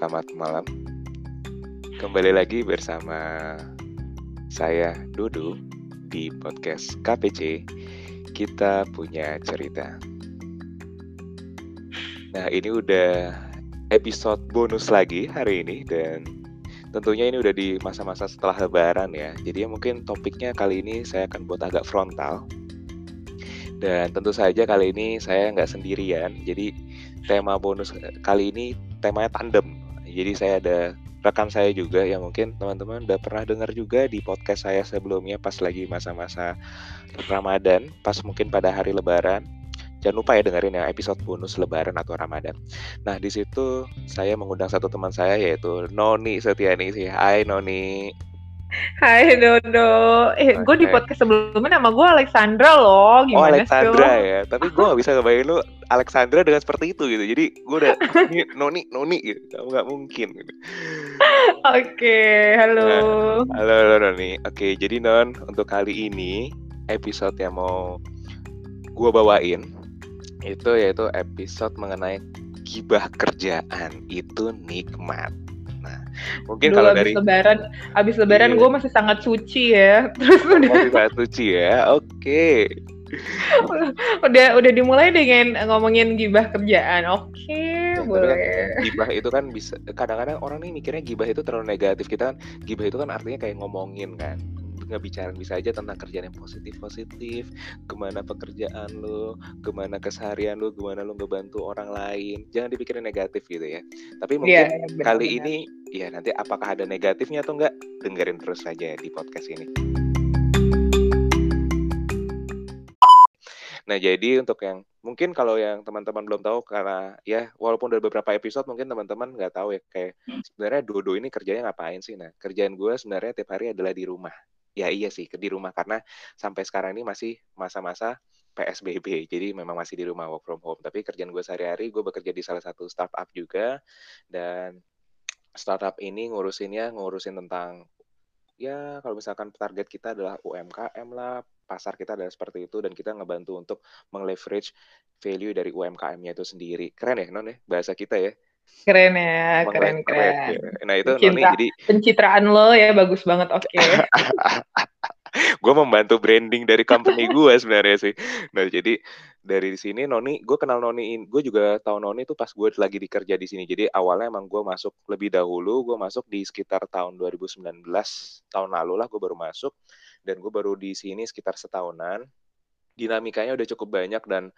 selamat malam. Kembali lagi bersama saya Dudu di podcast KPC. Kita punya cerita. Nah, ini udah episode bonus lagi hari ini dan tentunya ini udah di masa-masa setelah lebaran ya. Jadi ya mungkin topiknya kali ini saya akan buat agak frontal. Dan tentu saja kali ini saya nggak sendirian. Jadi tema bonus kali ini temanya tandem. Jadi saya ada rekan saya juga yang mungkin teman-teman udah pernah dengar juga di podcast saya sebelumnya pas lagi masa-masa Ramadan, pas mungkin pada hari Lebaran. Jangan lupa ya dengerin yang episode bonus Lebaran atau Ramadan. Nah di situ saya mengundang satu teman saya yaitu Noni Setiani sih. Hai Noni. Hai Dodo, eh okay. gue di podcast sebelumnya nama gue Alexandra loh, gimana Oh Alexandra sih, ya, tapi gue gak bisa ngebayangin lu Alexandra dengan seperti itu gitu, jadi gue udah Noni, Noni gitu, kamu gak mungkin gitu. Oke, okay, halo. Nah, halo, halo Noni. Oke, okay, jadi Non, untuk kali ini episode yang mau gue bawain itu yaitu episode mengenai gibah kerjaan itu nikmat. Mungkin kalau dari lebaran, abis lebaran iya. gue masih sangat suci ya. Terus oh, udah sangat suci ya. Oke. Okay. udah udah dimulai dengan ngomongin gibah kerjaan. Oke, okay, ya, boleh. Kan, gibah itu kan bisa kadang-kadang orang nih mikirnya gibah itu terlalu negatif. Kita kan gibah itu kan artinya kayak ngomongin kan ngebicarain bisa aja tentang kerjaan yang positif positif gimana pekerjaan lo gimana keseharian lo gimana lo ngebantu orang lain. Jangan dipikirin negatif gitu ya. Tapi iya, mungkin ya, benar, kali benar. ini ya nanti apakah ada negatifnya atau enggak dengerin terus saja di podcast ini. Nah, jadi untuk yang mungkin kalau yang teman-teman belum tahu karena ya walaupun udah beberapa episode mungkin teman-teman nggak tahu ya kayak sebenarnya Dodo ini kerjanya ngapain sih? Nah, kerjaan gue sebenarnya tiap hari adalah di rumah ya iya sih di rumah karena sampai sekarang ini masih masa-masa PSBB jadi memang masih di rumah work from home. Tapi kerjaan gue sehari-hari gue bekerja di salah satu startup juga. Dan startup ini ngurusinnya ngurusin tentang ya kalau misalkan target kita adalah UMKM lah pasar kita adalah seperti itu dan kita ngebantu untuk mengleverage value dari UMKM-nya itu sendiri. Keren ya non ya? Bahasa kita ya Keren ya, keren keren. keren. Ya. Nah itu Cinta, Noni jadi pencitraan lo ya bagus banget, oke. Okay. gue membantu branding dari company gue sebenarnya sih. Nah jadi dari sini Noni, gue kenal Noni, gue juga tahu Noni itu pas gue lagi dikerja di sini. Jadi awalnya emang gue masuk lebih dahulu, gue masuk di sekitar tahun 2019 tahun lalu lah gue baru masuk dan gue baru di sini sekitar setahunan. Dinamikanya udah cukup banyak dan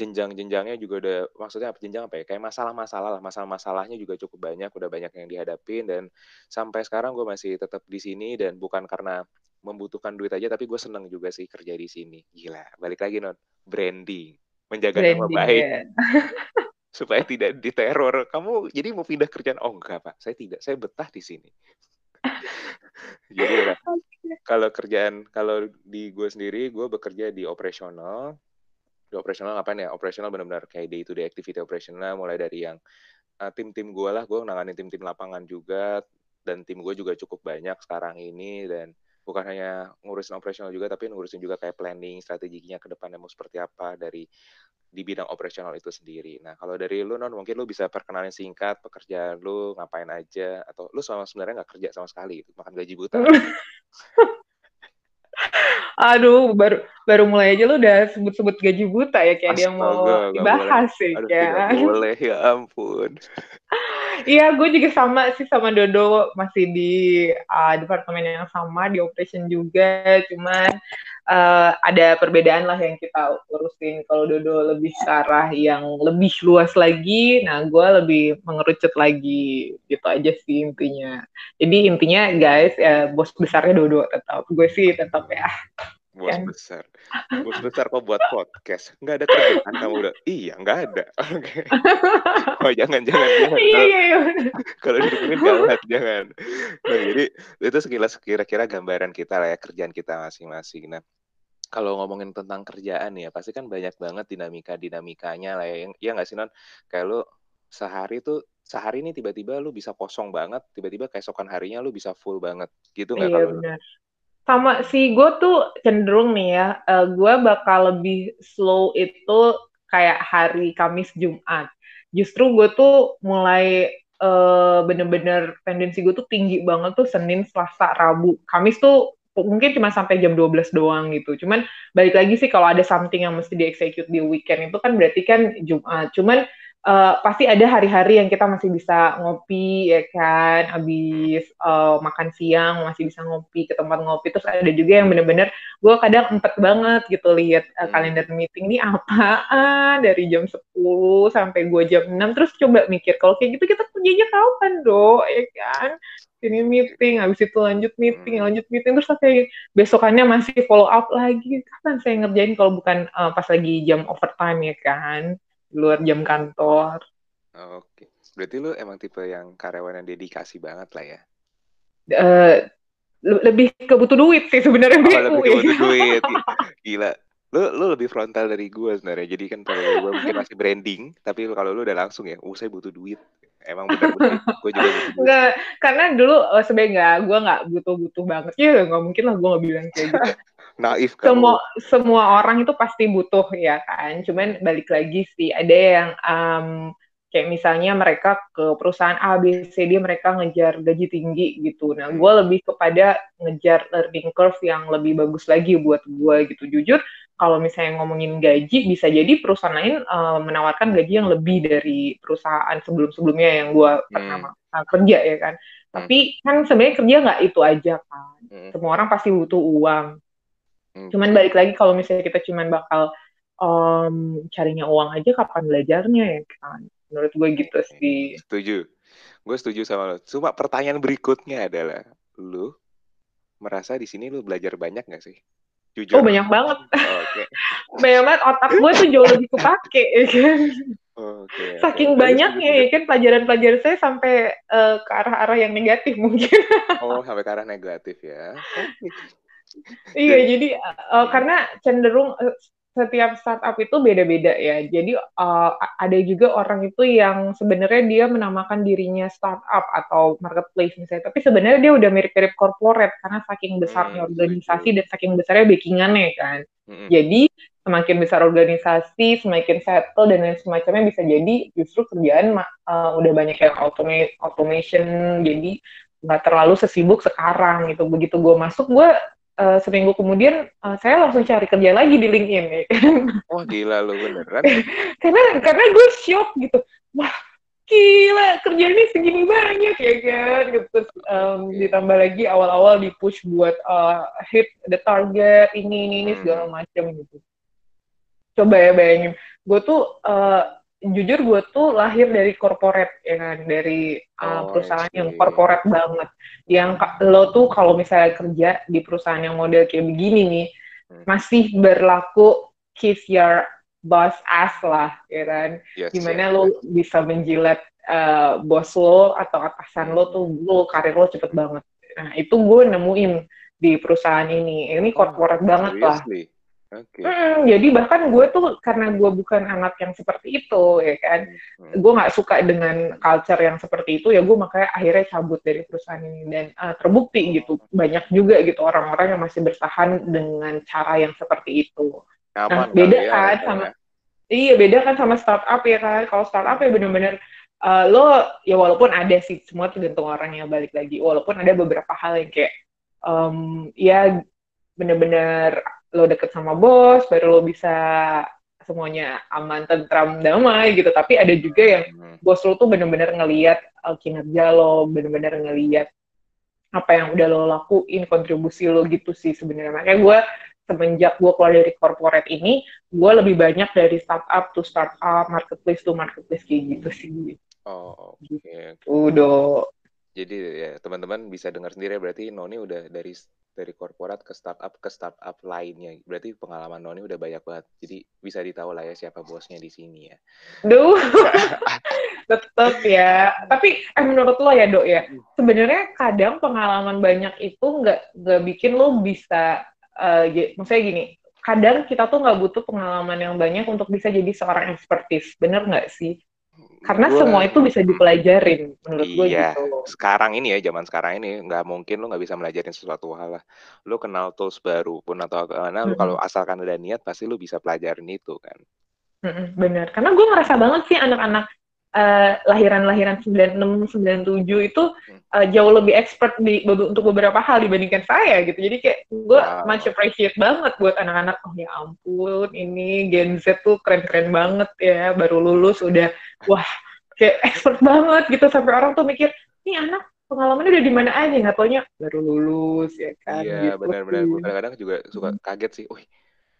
jenjang-jenjangnya juga udah maksudnya apa jenjang apa ya kayak masalah-masalah lah masalah-masalahnya juga cukup banyak udah banyak yang dihadapin dan sampai sekarang gue masih tetap di sini dan bukan karena membutuhkan duit aja tapi gue seneng juga sih kerja di sini. Gila balik lagi non branding. Menjaga branding, nama baik. ya. supaya tidak diteror. Kamu jadi mau pindah kerjaan? Oh enggak pak. Saya tidak. Saya betah di sini. Jadi ya, kalau kerjaan kalau di gue sendiri gue bekerja di operasional di operasional ngapain ya operasional benar-benar kayak day to day activity operasional mulai dari yang uh, tim-tim gue lah gue nanganin tim-tim lapangan juga dan tim gue juga cukup banyak sekarang ini dan bukan hanya ngurusin operasional juga tapi ngurusin juga kayak planning strateginya ke depannya mau seperti apa dari di bidang operasional itu sendiri. Nah, kalau dari lu non mungkin lu bisa perkenalin singkat pekerjaan lu ngapain aja atau lu sama sebenarnya nggak kerja sama sekali makan gaji buta. Aduh, baru baru mulai aja lu udah sebut-sebut gaji buta ya kayak Astaga, dia mau dibahas sih ya. Tidak boleh ya ampun. Iya, gue juga sama sih sama Dodo masih di uh, departemen yang sama di operation juga, cuman uh, ada perbedaan lah yang kita urusin. Kalau Dodo lebih ke arah yang lebih luas lagi, nah gue lebih mengerucut lagi gitu aja sih intinya. Jadi intinya guys, ya bos besarnya Dodo tetap, gue sih tetap ya bos kan? besar. Bos besar kok buat podcast? Nggak ada kerjaan kamu udah iya nggak ada. Oke. Okay. oh jangan jangan jangan. Iya, iya, iya. kalau didengerin gawat jangan. Nah, jadi itu sekilas kira-kira gambaran kita lah ya kerjaan kita masing-masing. Nah kalau ngomongin tentang kerjaan ya pasti kan banyak banget dinamika dinamikanya lah ya. Ya nggak sih non kayak lu sehari tuh sehari ini tiba-tiba lu bisa kosong banget tiba-tiba keesokan harinya lu bisa full banget. Gitu nggak iya, kalau sama si gue tuh cenderung nih ya, uh, gue bakal lebih slow itu kayak hari Kamis Jumat. Justru gue tuh mulai uh, bener-bener tendensi gue tuh tinggi banget tuh Senin, Selasa, Rabu. Kamis tuh mungkin cuma sampai jam 12 doang gitu. Cuman balik lagi sih kalau ada something yang mesti di-execute di weekend itu kan berarti kan Jumat. Cuman uh, pasti ada hari-hari yang kita masih bisa ngopi ya kan? Habis uh, makan siang masih bisa ngopi ke tempat ngopi. Terus ada juga yang bener-bener gue kadang empet banget gitu lihat uh, kalender meeting ini apaan? Dari jam 10 sampai gue jam 6 terus coba mikir kalau kayak gitu kita kerjanya kapan do ya kan? Ini meeting, habis itu lanjut meeting, hmm. lanjut meeting, terus sampai besokannya masih follow up lagi. Kapan saya ngerjain kalau bukan uh, pas lagi jam overtime ya kan? Luar jam kantor. Oke, berarti lu emang tipe yang karyawan yang dedikasi banget lah ya? Uh, lebih ke butuh duit sih sebenarnya. Oh, lebih ke butuh duit. Gila. Lu, lu lebih frontal dari gue sebenarnya. Jadi kan kalau gue mungkin masih branding, tapi kalau lu udah langsung ya, oh saya butuh duit. Emang benar gue juga butuh duit. Nggak, karena dulu oh, sebenarnya gue nggak butuh-butuh banget. Ya nggak mungkin lah gue nggak bilang kayak gitu. naif kan semua semua orang itu pasti butuh ya kan cuman balik lagi sih ada yang um, kayak misalnya mereka ke perusahaan A B C D mereka ngejar gaji tinggi gitu nah gue lebih kepada ngejar learning curve yang lebih bagus lagi buat gue gitu jujur kalau misalnya ngomongin gaji bisa jadi perusahaan lain uh, menawarkan gaji yang lebih dari perusahaan sebelum-sebelumnya yang gue hmm. pernah kerja ya kan hmm. tapi kan sebenarnya kerja nggak itu aja kan hmm. semua orang pasti butuh uang Hmm. Cuman balik lagi kalau misalnya kita cuman bakal um, carinya uang aja kapan belajarnya ya kan. Menurut gue gitu sih. Setuju. Gue setuju sama lo. Cuma pertanyaan berikutnya adalah lu merasa di sini lu belajar banyak gak sih? Jujur. Oh banyak banget. Oh, okay. banyak banget otak gue tuh jauh lebih kepake ya kan. Okay, Saking okay. banyaknya ya kan pelajaran-pelajaran saya sampai uh, ke arah-arah yang negatif mungkin. oh sampai ke arah negatif ya. Iya jadi uh, karena cenderung uh, setiap startup itu beda-beda ya. Jadi uh, ada juga orang itu yang sebenarnya dia menamakan dirinya startup atau marketplace misalnya, tapi sebenarnya dia udah mirip-mirip corporate karena saking besarnya hmm, organisasi dan saking besarnya backingannya kan. Hmm. Jadi semakin besar organisasi, semakin settle dan lain semacamnya bisa jadi justru kerjaan uh, udah banyak yang automate, automation, jadi nggak terlalu sesibuk sekarang gitu. Begitu gue masuk, gue uh, seminggu kemudian uh, saya langsung cari kerja lagi di LinkedIn ya kan. Wah gila lo beneran. karena karena gue shock gitu. Wah gila kerja ini segini banyak ya kan. Gitu. Terus um, ditambah lagi awal-awal di push buat uh, hit the target ini ini ini segala hmm. macam gitu. Coba ya bayangin, gue tuh uh, jujur gue tuh lahir dari corporate ya kan? Dari uh, perusahaan yang corporate banget. Yang lo tuh kalau misalnya kerja di perusahaan yang model kayak begini nih hmm. masih berlaku kiss your boss ass lah ya kan? Yes, gimana yes, lo bisa menjilat uh, bos lo atau atasan lo tuh lo karir lo cepet banget. Nah itu gue nemuin di perusahaan ini. Ini oh, corporate oh, banget seriously? lah Okay. Hmm, jadi bahkan gue tuh karena gue bukan anak yang seperti itu ya kan, hmm. gue nggak suka dengan culture yang seperti itu ya gue makanya akhirnya cabut dari perusahaan ini dan uh, terbukti gitu banyak juga gitu orang-orang yang masih bertahan dengan cara yang seperti itu. Nah beda ya, kan ya, sama, ya. iya beda kan sama startup ya kan, kalau startup ya bener-bener uh, lo ya walaupun ada sih semua tergantung orangnya balik lagi, walaupun ada beberapa hal yang kayak um, ya bener-bener lo deket sama bos baru lo bisa semuanya aman tentram damai gitu tapi ada juga yang hmm. bos lo tuh bener-bener ngeliat uh, kinerja lo bener-bener ngeliat apa yang udah lo lakuin kontribusi lo gitu sih sebenarnya makanya gue semenjak gue keluar dari corporate ini gue lebih banyak dari startup to startup marketplace to marketplace kayak gitu sih oh oke okay. udah jadi ya teman-teman bisa dengar sendiri berarti Noni udah dari dari korporat ke startup ke startup lainnya. Berarti pengalaman Noni udah banyak banget. Jadi bisa ditahu lah ya siapa bosnya di sini ya. Duh, tetep ya. Tapi eh, menurut lo ya dok ya, sebenarnya kadang pengalaman banyak itu nggak nggak bikin lo bisa, uh, maksudnya gini, kadang kita tuh nggak butuh pengalaman yang banyak untuk bisa jadi seorang ekspertis, bener nggak sih? Karena gua, semua itu bisa dipelajarin menurut iya, gue gitu. Sekarang ini ya zaman sekarang ini nggak mungkin lo nggak bisa melajarin sesuatu hal lah. Lo kenal tools baru pun atau karena hmm. lo kalau asalkan ada niat pasti lo bisa pelajarin itu kan. Hmm, bener. Karena gue ngerasa banget sih anak-anak uh, lahiran-lahiran 96 97 itu uh, jauh lebih expert di untuk beberapa hal dibandingkan saya gitu. Jadi kayak gue wow. much appreciate banget buat anak-anak oh ya ampun ini Gen Z tuh keren-keren banget ya baru lulus udah wah kayak expert banget gitu sampai orang tuh mikir ini anak pengalamannya udah di mana aja nggak taunya baru lulus ya kan iya gitu. benar-benar kadang-kadang juga suka hmm. kaget sih Wih,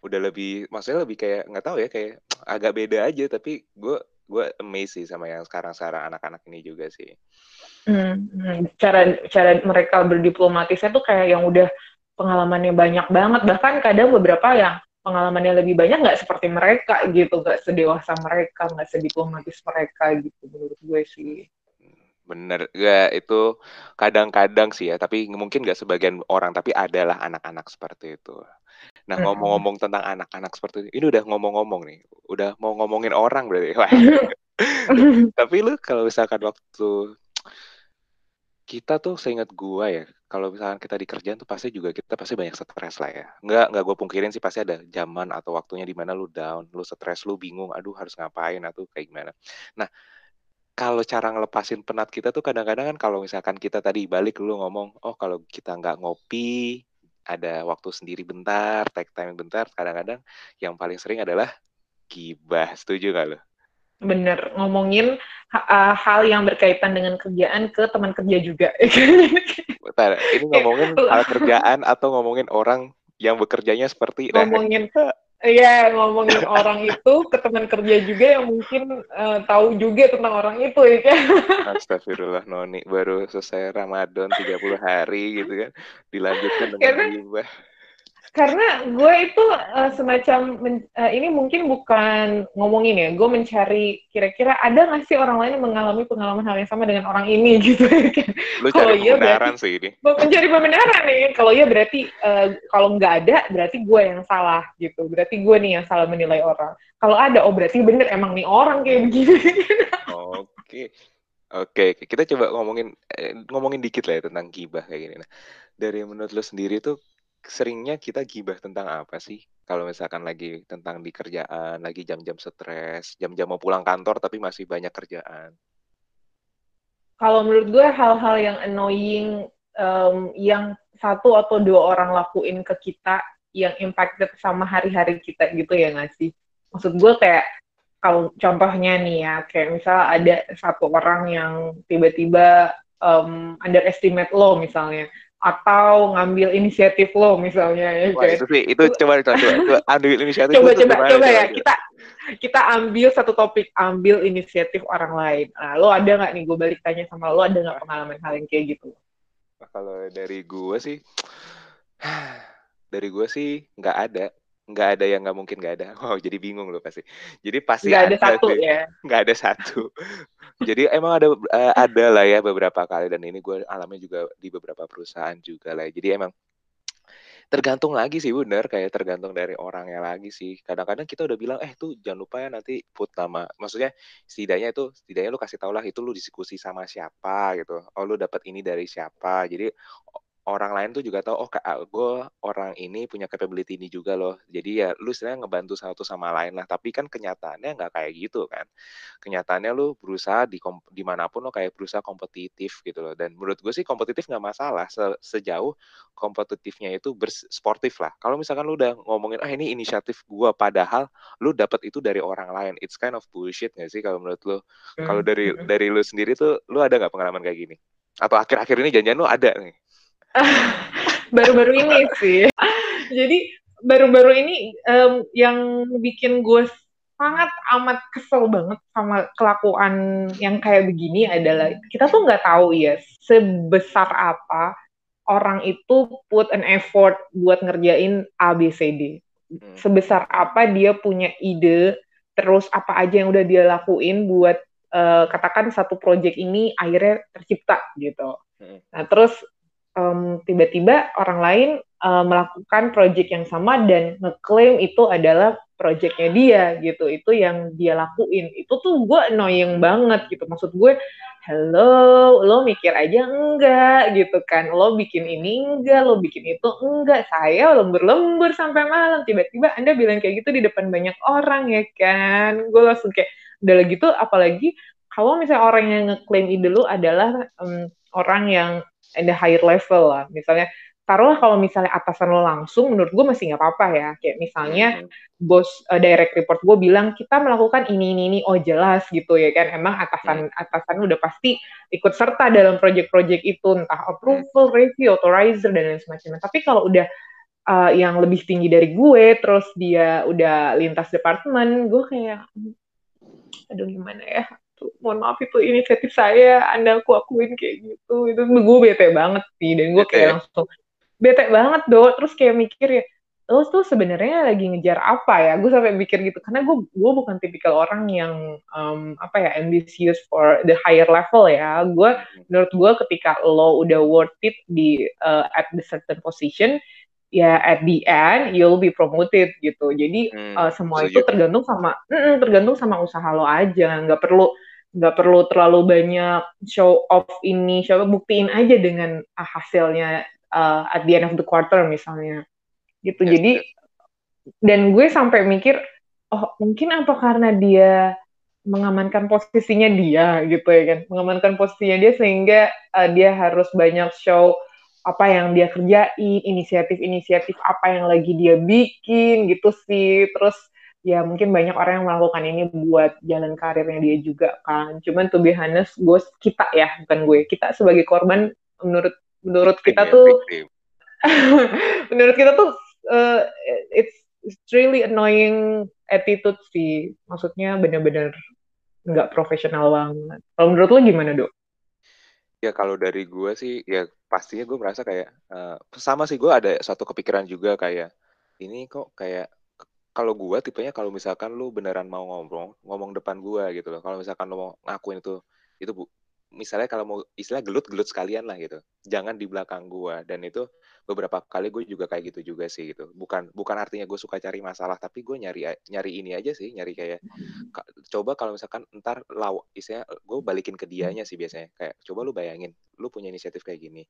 udah lebih maksudnya lebih kayak nggak tahu ya kayak agak beda aja tapi gue gue amazed sih sama yang sekarang-sekarang anak-anak ini juga sih. Hmm, hmm, cara cara mereka berdiplomatisnya tuh kayak yang udah pengalamannya banyak banget. Bahkan kadang beberapa yang pengalamannya lebih banyak nggak seperti mereka gitu. Nggak sedewasa mereka nggak sediplomatis mereka gitu menurut gue sih. Bener. Ya itu kadang-kadang sih ya. Tapi mungkin nggak sebagian orang tapi adalah anak-anak seperti itu Nah, ngomong-ngomong tentang anak-anak seperti ini, ini udah ngomong-ngomong nih, udah mau ngomongin orang berarti. Tapi lu kalau misalkan waktu kita tuh seingat gua ya, kalau misalkan kita di kerjaan tuh pasti juga kita pasti banyak stres lah ya. Enggak, enggak gue pungkirin sih pasti ada zaman atau waktunya di mana lu down, lu stres, lu bingung, aduh harus ngapain atau kayak gimana. Nah, kalau cara ngelepasin penat kita tuh kadang-kadang kan kalau misalkan kita tadi balik lu ngomong, oh kalau kita nggak ngopi, ada waktu sendiri bentar, take time bentar, kadang-kadang yang paling sering adalah gibah. Setuju gak lo? Bener, ngomongin uh, hal yang berkaitan dengan kerjaan ke teman kerja juga. Bentar, ini ngomongin hal kerjaan atau ngomongin orang yang bekerjanya seperti ngomongin Iya, ngomongin orang itu ke teman kerja juga yang mungkin uh, tahu juga tentang orang itu ya kan. Astagfirullah Noni baru selesai Ramadan 30 hari gitu kan. Dilanjutkan dengan gibah karena gue itu uh, semacam men, uh, ini mungkin bukan ngomongin ya gue mencari kira-kira ada nggak sih orang lain yang mengalami pengalaman hal yang sama dengan orang ini gitu kalau iya berarti sih ini. mencari pembenaran nih. Kalau iya berarti uh, kalau nggak ada berarti gue yang salah gitu. Berarti gue nih yang salah menilai orang. Kalau ada oh berarti bener emang nih orang kayak begini oke. Oke, kita coba ngomongin eh, ngomongin dikit lah ya tentang gibah kayak gini. Nah, dari menurut lo sendiri tuh seringnya kita gibah tentang apa sih? Kalau misalkan lagi tentang di kerjaan, lagi jam-jam stres, jam-jam mau pulang kantor tapi masih banyak kerjaan. Kalau menurut gue hal-hal yang annoying um, yang satu atau dua orang lakuin ke kita yang impacted sama hari-hari kita gitu ya nggak sih? Maksud gue kayak kalau contohnya nih ya, kayak misal ada satu orang yang tiba-tiba um, underestimate lo misalnya, atau ngambil inisiatif lo misalnya ya Wah, itu sih itu coba coba, coba. Ambil inisiatif coba coba coba ya. kita kita ambil satu topik ambil inisiatif orang lain. Nah, lo ada nggak nih? Gue balik tanya sama lo ada nggak pengalaman hal yang kayak gitu? Kalau dari gue sih dari gue sih nggak ada nggak ada yang nggak mungkin nggak ada. Wow, jadi bingung loh pasti. Jadi pasti nggak ada, ada satu ya. Nggak ada satu. jadi emang ada uh, ada lah ya beberapa kali dan ini gue alami juga di beberapa perusahaan juga lah. Ya. Jadi emang tergantung lagi sih bener kayak tergantung dari orangnya lagi sih kadang-kadang kita udah bilang eh tuh jangan lupa ya nanti put nama maksudnya setidaknya itu setidaknya lu kasih tau lah itu lu diskusi sama siapa gitu oh lu dapat ini dari siapa jadi orang lain tuh juga tahu oh gue orang ini punya capability ini juga loh. Jadi ya lu istilahnya ngebantu satu sama lain lah. Tapi kan kenyataannya nggak kayak gitu kan. Kenyataannya lu berusaha di di mana pun lo kayak berusaha kompetitif gitu loh. Dan menurut gue sih kompetitif nggak masalah se sejauh kompetitifnya itu bersportif lah. Kalau misalkan lu udah ngomongin ah ini inisiatif gue padahal lu dapat itu dari orang lain it's kind of bullshit gak sih kalau menurut lu? Kalau dari hmm. dari lu sendiri tuh lu ada nggak pengalaman kayak gini? Atau akhir-akhir ini janjian lu ada nih baru-baru ini sih. Jadi baru-baru ini um, yang bikin gue sangat amat kesel banget sama kelakuan yang kayak begini adalah kita tuh nggak tahu ya sebesar apa orang itu put an effort buat ngerjain A B C D. Hmm. Sebesar apa dia punya ide, terus apa aja yang udah dia lakuin buat uh, katakan satu project ini akhirnya tercipta gitu. Hmm. Nah terus um, tiba-tiba orang lain uh, melakukan project yang sama dan ngeklaim itu adalah projectnya dia gitu. Itu yang dia lakuin. Itu tuh gue annoying banget gitu. Maksud gue hello lo mikir aja enggak gitu kan. Lo bikin ini enggak lo bikin itu enggak. Saya lembur-lembur sampai malam. Tiba-tiba anda bilang kayak gitu di depan banyak orang ya kan? Gue langsung kayak udah gitu. Apalagi kalau misalnya orang yang ngeklaim ide lu adalah um, orang yang in the higher level lah, misalnya taruhlah kalau misalnya atasan lo langsung, menurut gue masih nggak apa-apa ya. Kayak misalnya hmm. bos uh, direct report gue bilang kita melakukan ini ini ini, oh jelas gitu ya kan. Emang atasan hmm. atasan udah pasti ikut serta dalam project-project itu, entah approval, hmm. review, authorizer dan lain semacamnya. Tapi kalau udah uh, yang lebih tinggi dari gue, terus dia udah lintas departemen, gue kayak, aduh gimana ya, tuh, mohon maaf itu inisiatif saya, anda aku akuin kayak gitu, itu gue bete banget sih, dan gue kayak langsung bete banget do terus kayak mikir ya lo tuh sebenarnya lagi ngejar apa ya? Gue sampai mikir gitu karena gue gue bukan tipikal orang yang um, apa ya ambitious for the higher level ya. Gue menurut gue ketika lo udah worth it di uh, at the certain position ya at the end you'll be promoted gitu. Jadi hmm, uh, semua itu tergantung sama mm, tergantung sama usaha lo aja. Nggak perlu nggak perlu terlalu banyak show off ini show buktiin aja dengan uh, hasilnya uh, at the end of the quarter misalnya. Gitu. Yes, jadi yes. dan gue sampai mikir oh mungkin apa karena dia mengamankan posisinya dia gitu ya kan. Mengamankan posisinya dia sehingga uh, dia harus banyak show apa yang dia kerjain inisiatif-inisiatif apa yang lagi dia bikin gitu sih. Terus ya mungkin banyak orang yang melakukan ini buat jalan karirnya dia juga kan. Cuman to be honest gue kita ya bukan gue. Kita sebagai korban menurut menurut kita tuh menurut kita tuh uh, it's, it's really annoying attitude sih. Maksudnya bener-bener nggak profesional banget. Kalau menurut lo gimana dok? Ya kalau dari gue sih ya pastinya gue merasa kayak uh, sama sih gue ada satu kepikiran juga kayak ini kok kayak kalau gue tipenya kalau misalkan lu beneran mau ngomong ngomong depan gue gitu loh kalau misalkan lu mau ngakuin itu itu bu misalnya kalau mau istilah gelut-gelut sekalian lah gitu. Jangan di belakang gua dan itu beberapa kali gue juga kayak gitu juga sih gitu. Bukan bukan artinya gue suka cari masalah tapi gue nyari nyari ini aja sih, nyari kayak coba kalau misalkan ntar law istilah gue balikin ke dianya sih biasanya. Kayak coba lu bayangin, lu punya inisiatif kayak gini.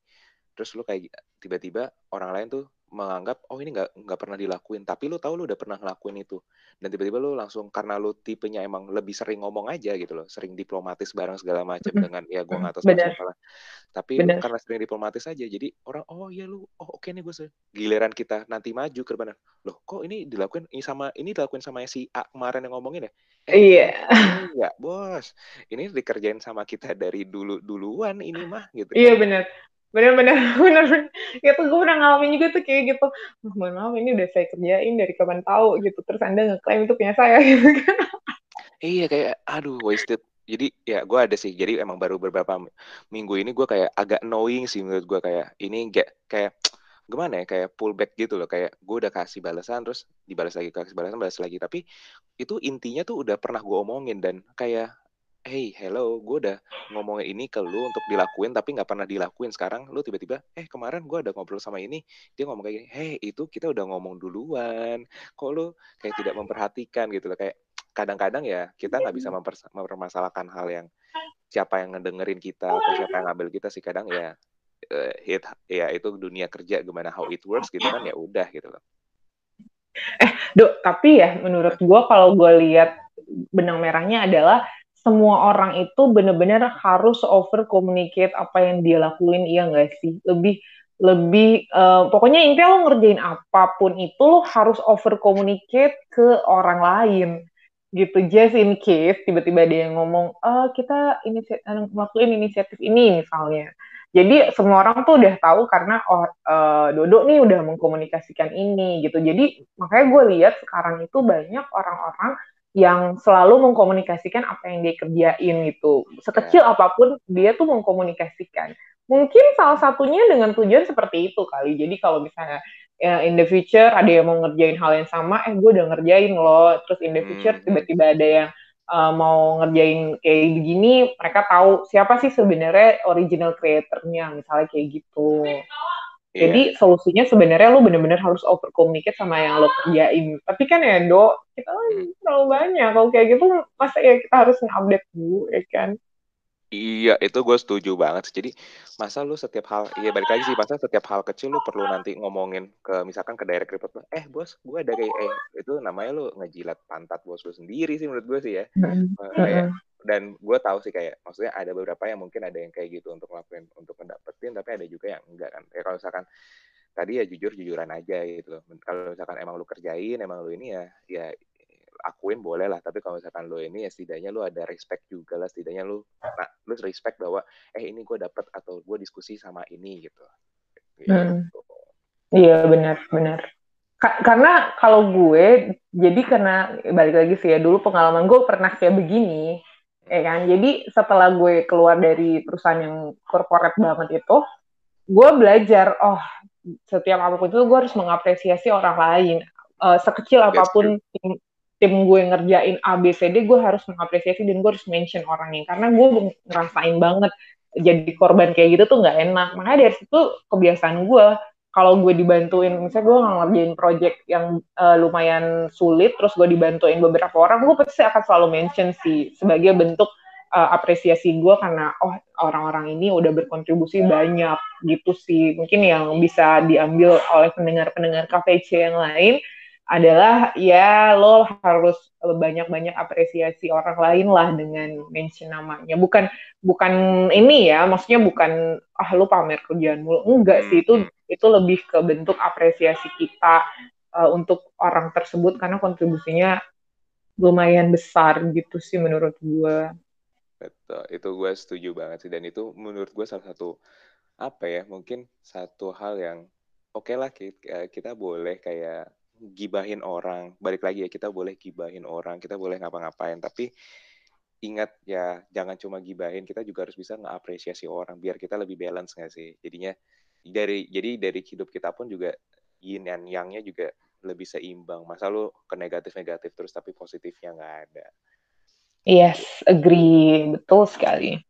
Terus lu kayak tiba-tiba orang lain tuh menganggap oh ini nggak nggak pernah dilakuin. Tapi lu tahu lu udah pernah ngelakuin itu. Dan tiba-tiba lu langsung karena lu tipenya emang lebih sering ngomong aja gitu loh sering diplomatis bareng segala macam dengan ya gue nggak tahu salah tapi lu, karena sering diplomatis aja jadi orang oh iya lu oh oke okay nih gue giliran kita nanti maju ke depan. Loh kok ini dilakuin ini sama ini dilakuin sama si A kemarin yang ngomongin ya? Eh, iya enggak bos. Ini dikerjain sama kita dari dulu duluan ini mah gitu iya benar bener-bener bener gitu gue pernah ngalamin juga tuh kayak gitu. Oh, mohon maaf ini udah saya kerjain dari kapan tahu? Gitu. Terus anda ngeklaim itu punya saya gitu kan. Iya kayak aduh wasted. Jadi ya gue ada sih. Jadi emang baru beberapa minggu ini gue kayak agak annoying sih menurut gue. Kayak ini gak kayak gimana ya kayak pullback gitu loh. Kayak gue udah kasih balasan terus dibalas lagi kasih balasan balas lagi. Tapi itu intinya tuh udah pernah gue omongin. Dan kayak hey hello gue udah ngomongin ini ke lu untuk dilakuin tapi nggak pernah dilakuin. Sekarang lu tiba-tiba eh kemarin gue ada ngobrol sama ini dia ngomong kayak gini hey itu kita udah ngomong duluan. Kok lu kayak tidak memperhatikan? Gitu loh. Kayak kadang-kadang ya kita nggak bisa mempermasalahkan hal yang siapa yang ngedengerin kita atau siapa yang ngambil kita sih. Kadang ya uh, hit ya itu dunia kerja gimana how it works gitu kan ya udah gitu loh. Eh dok tapi ya menurut gue kalau gue lihat benang merahnya adalah semua orang itu benar-benar harus over communicate apa yang dia lakuin iya nggak sih? Lebih lebih uh, pokoknya intinya lo ngerjain apa pun itu lo harus over communicate ke orang lain. Gitu just in case tiba-tiba dia yang ngomong oh, kita inisiatif ngelakuin inisiatif ini misalnya. Jadi semua orang tuh udah tahu karena oh uh, Dodo nih udah mengkomunikasikan ini gitu. Jadi makanya gue lihat sekarang itu banyak orang-orang yang selalu mengkomunikasikan apa yang dia kerjain gitu. Sekecil yeah. apa pun dia tuh mengkomunikasikan. Mungkin salah satunya dengan tujuan seperti itu kali. Jadi kalau misalnya ya, in the future ada yang mau ngerjain hal yang sama, eh gue udah ngerjain loh. Terus in the future hmm. tiba-tiba ada yang uh, mau ngerjain kayak begini, mereka tahu siapa sih sebenarnya original creatornya, misalnya kayak gitu. Yeah. Jadi solusinya sebenarnya lo bener-bener harus over communicate sama yang lo kerjain. Tapi kan ya do, kita hmm. terlalu banyak. Kalau kayak gitu masa ya kita harus nge-update dulu ya kan. Iya, itu gue setuju banget. Jadi masa lu setiap hal, iya balik lagi sih, masa setiap hal kecil lu perlu nanti ngomongin ke misalkan ke direct report, eh bos, gue ada kayak, eh itu namanya lu ngejilat pantat bos lu sendiri sih menurut gue sih ya. Mm -hmm. Kayak dan gue tahu sih kayak maksudnya ada beberapa yang mungkin ada yang kayak gitu untuk ngelakuin untuk mendapetin tapi ada juga yang enggak kan. Ya kalau misalkan tadi ya jujur jujuran aja gitu kalau misalkan emang lu kerjain emang lu ini ya ya akuin boleh lah. Tapi kalau misalkan lo ini ya setidaknya lo ada respect juga lah. Setidaknya lo nah lo respect bahwa eh ini gue dapet atau gue diskusi sama ini gitu, gitu. Hmm. iya benar benar. Ka karena kalau gue jadi karena balik lagi sih ya dulu pengalaman gue pernah kayak begini ya kan? Jadi setelah gue keluar dari perusahaan yang corporate banget itu gue belajar oh setiap apa pun itu gue harus mengapresiasi orang lain. Uh, sekecil apa pun tim, tim gue ngerjain A B C D gue harus mengapresiasi dan gue harus mention orangnya karena gue ngerasain banget jadi korban kayak gitu tuh nggak enak. Makanya dari situ kebiasaan gue kalau gue dibantuin misalnya gue ngerjain project yang uh, lumayan sulit terus gue dibantuin beberapa orang gue pasti akan selalu mention sih sebagai bentuk uh, apresiasi gue karena oh orang-orang ini udah berkontribusi banyak gitu sih. Mungkin yang bisa diambil oleh pendengar-pendengar KPC yang lain adalah ya lo harus banyak-banyak apresiasi orang lain lah dengan mention namanya. Bukan bukan ini ya maksudnya bukan ah lo pamer kerjaan mulu. Enggak sih itu hmm. itu lebih ke bentuk apresiasi kita uh, untuk orang tersebut karena kontribusinya lumayan besar gitu sih menurut gue betul itu gue setuju banget sih dan itu menurut gue salah satu apa ya mungkin satu hal yang oke okay lah kita, kita boleh kayak gibahin orang. Balik lagi ya kita boleh gibahin orang kita boleh ngapa-ngapain. Tapi ingat ya jangan cuma gibahin kita juga harus bisa ngapresiasi orang biar kita lebih balance nggak sih? Jadinya dari jadi dari hidup kita pun juga yin dan yangnya juga lebih seimbang. Masa lu ke negatif negatif terus tapi positifnya nggak ada. Yes agree. Betul sekali.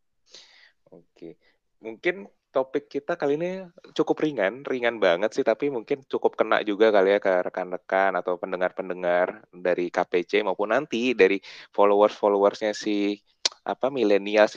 Oke. Mungkin topik kita kali ini cukup ringan, ringan banget sih, tapi mungkin cukup kena juga kali ya ke rekan-rekan atau pendengar-pendengar dari KPC maupun nanti dari followers-followersnya si apa milenial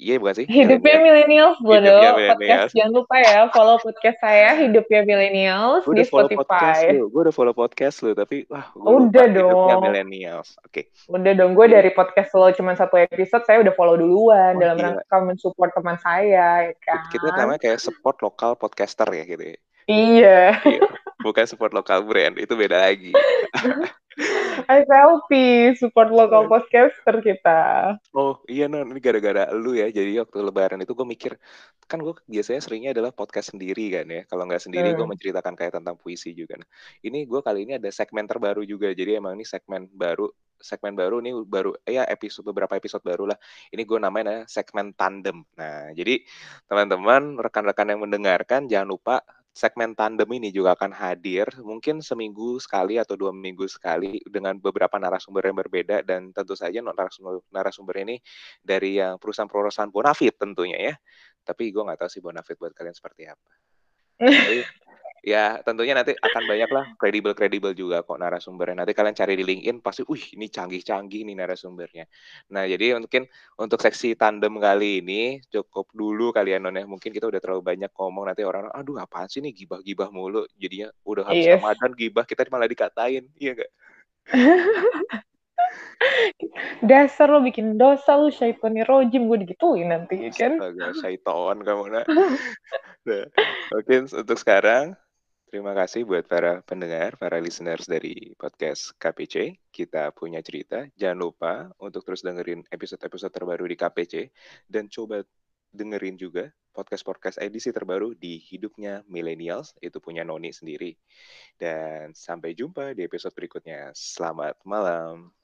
Iya bukan sih? Hidupnya milenials, bodo. Podcast jangan lupa ya follow podcast saya Hidupnya milenials di Spotify. Gue udah follow podcast lu, tapi wah gue udah dong. Hidupnya milenials. Oke. Okay. Udah dong, gue dari podcast lo cuma satu episode, saya udah follow duluan oh, dalam iya. rangka mensupport teman saya, ya kan? Kita namanya kayak support lokal podcaster ya gitu ya. Iya. iya. Bukan support lokal brand, itu beda lagi. SLP, support lokal podcaster kita. Oh iya non, ini gara-gara lu ya. Jadi waktu lebaran itu gue mikir, kan gue biasanya seringnya adalah podcast sendiri kan ya. Kalau nggak sendiri hmm. gue menceritakan kayak tentang puisi juga. Nah, ini gue kali ini ada segmen terbaru juga. Jadi emang ini segmen baru segmen baru ini baru ya episode beberapa episode baru lah. Ini gue namanya segmen tandem. Nah, jadi teman-teman rekan-rekan yang mendengarkan jangan lupa segmen tandem ini juga akan hadir mungkin seminggu sekali atau dua minggu sekali dengan beberapa narasumber yang berbeda dan tentu saja narasumber narasumber ini dari yang perusahaan-perusahaan bonafit tentunya ya. Tapi gue nggak tahu sih bonafit buat kalian seperti apa ya tentunya nanti akan banyak lah kredibel-kredibel juga kok narasumbernya. Nanti kalian cari di LinkedIn pasti, wih ini canggih-canggih nih narasumbernya. Nah jadi mungkin untuk seksi tandem kali ini cukup dulu kalian non ya. Mungkin kita udah terlalu banyak ngomong nanti orang, aduh apaan sih nih gibah-gibah mulu. Jadinya udah habis yes. Ramadan gibah kita malah dikatain, iya gak? Dasar lo bikin dosa lu syaitoni rojim gue digituin nanti kan. Astaga, syaiton kamu nak. nah, mungkin untuk sekarang Terima kasih buat para pendengar, para listeners dari podcast KPC. Kita punya cerita. Jangan lupa untuk terus dengerin episode-episode terbaru di KPC dan coba dengerin juga podcast-podcast edisi terbaru di hidupnya millennials itu punya Noni sendiri. Dan sampai jumpa di episode berikutnya. Selamat malam.